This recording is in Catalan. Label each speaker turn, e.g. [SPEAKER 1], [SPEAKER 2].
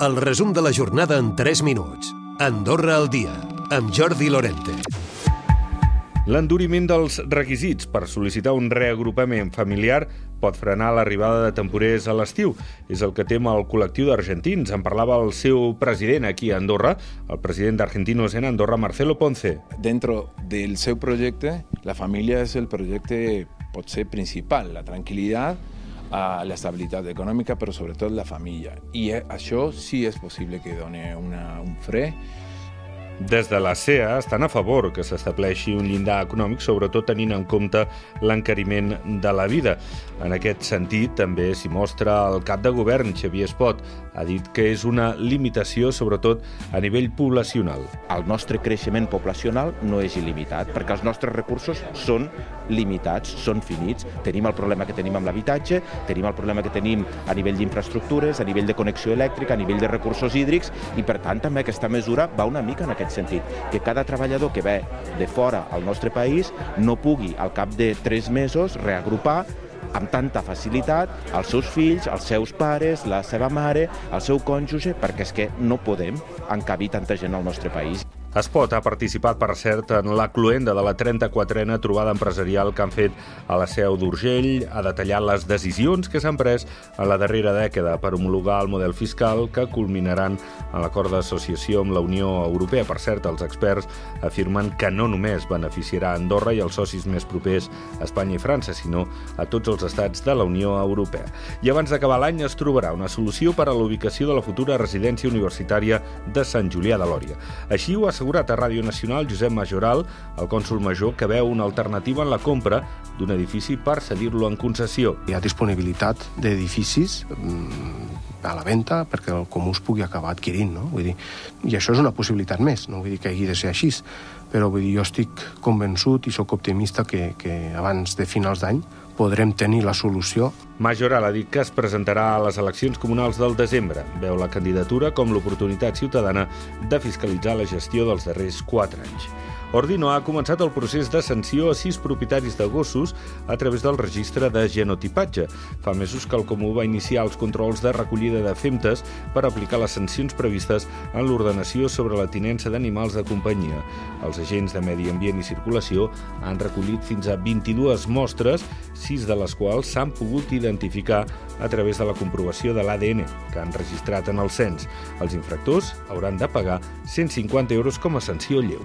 [SPEAKER 1] El resum de la jornada en 3 minuts. Andorra al dia, amb Jordi Lorente.
[SPEAKER 2] L'enduriment dels requisits per sol·licitar un reagrupament familiar pot frenar l'arribada de temporers a l'estiu. És el que tema el col·lectiu d'argentins. En parlava el seu president aquí a Andorra, el president d'Argentinos en Andorra, Marcelo Ponce.
[SPEAKER 3] Dentro del seu projecte, la família és el projecte pot ser principal, la tranquil·litat, la estabilitat econòmica, però sobretot la família. I això sí és possible que doni una, un fre
[SPEAKER 2] des de la CEA estan a favor que s'estableixi un llindar econòmic, sobretot tenint en compte l'encariment de la vida. En aquest sentit, també s'hi mostra el cap de govern, Xavier Espot, ha dit que és una limitació, sobretot a nivell poblacional.
[SPEAKER 4] El nostre creixement poblacional no és il·limitat, perquè els nostres recursos són limitats, són finits. Tenim el problema que tenim amb l'habitatge, tenim el problema que tenim a nivell d'infraestructures, a nivell de connexió elèctrica, a nivell de recursos hídrics, i per tant també aquesta mesura va una mica en aquest sentit, que cada treballador que ve de fora al nostre país no pugui al cap de tres mesos reagrupar amb tanta facilitat els seus fills, els seus pares, la seva mare, el seu cònjuge, perquè és que no podem encabir tanta gent al nostre país.
[SPEAKER 2] Espot ha participat, per cert, en la cluenda de la 34a trobada empresarial que han fet a la seu d'Urgell. Ha detallat les decisions que s'han pres en la darrera dècada per homologar el model fiscal que culminaran en l'acord d'associació amb la Unió Europea. Per cert, els experts afirmen que no només beneficiarà Andorra i els socis més propers a Espanya i França, sinó a tots els estats de la Unió Europea. I abans d'acabar l'any es trobarà una solució per a la ubicació de la futura residència universitària de Sant Julià de Lòria. Així ho ha assegurat a Ràdio Nacional Josep Majoral, el cònsul major, que veu una alternativa en la compra d'un edifici per cedir-lo en concessió.
[SPEAKER 5] Hi ha disponibilitat d'edificis mm, a la venda perquè el comú es pugui acabar adquirint, no? Vull dir, I això és una possibilitat més, no vull dir que hagi de ser així, però vull dir, jo estic convençut i sóc optimista que, que abans de finals d'any podrem tenir la solució.
[SPEAKER 2] Majoral ha dit que es presentarà a les eleccions comunals del desembre. Veu la candidatura com l'oportunitat ciutadana de fiscalitzar la gestió dels darrers quatre anys. Ordino ha començat el procés de sanció a sis propietaris de gossos a través del registre de genotipatge. Fa mesos que el Comú va iniciar els controls de recollida de femtes per aplicar les sancions previstes en l'ordenació sobre la tinença d'animals de companyia. Els agents de Medi Ambient i Circulació han recollit fins a 22 mostres, sis de les quals s'han pogut identificar a través de la comprovació de l'ADN que han registrat en el cens. Els infractors hauran de pagar 150 euros com a sanció lleu.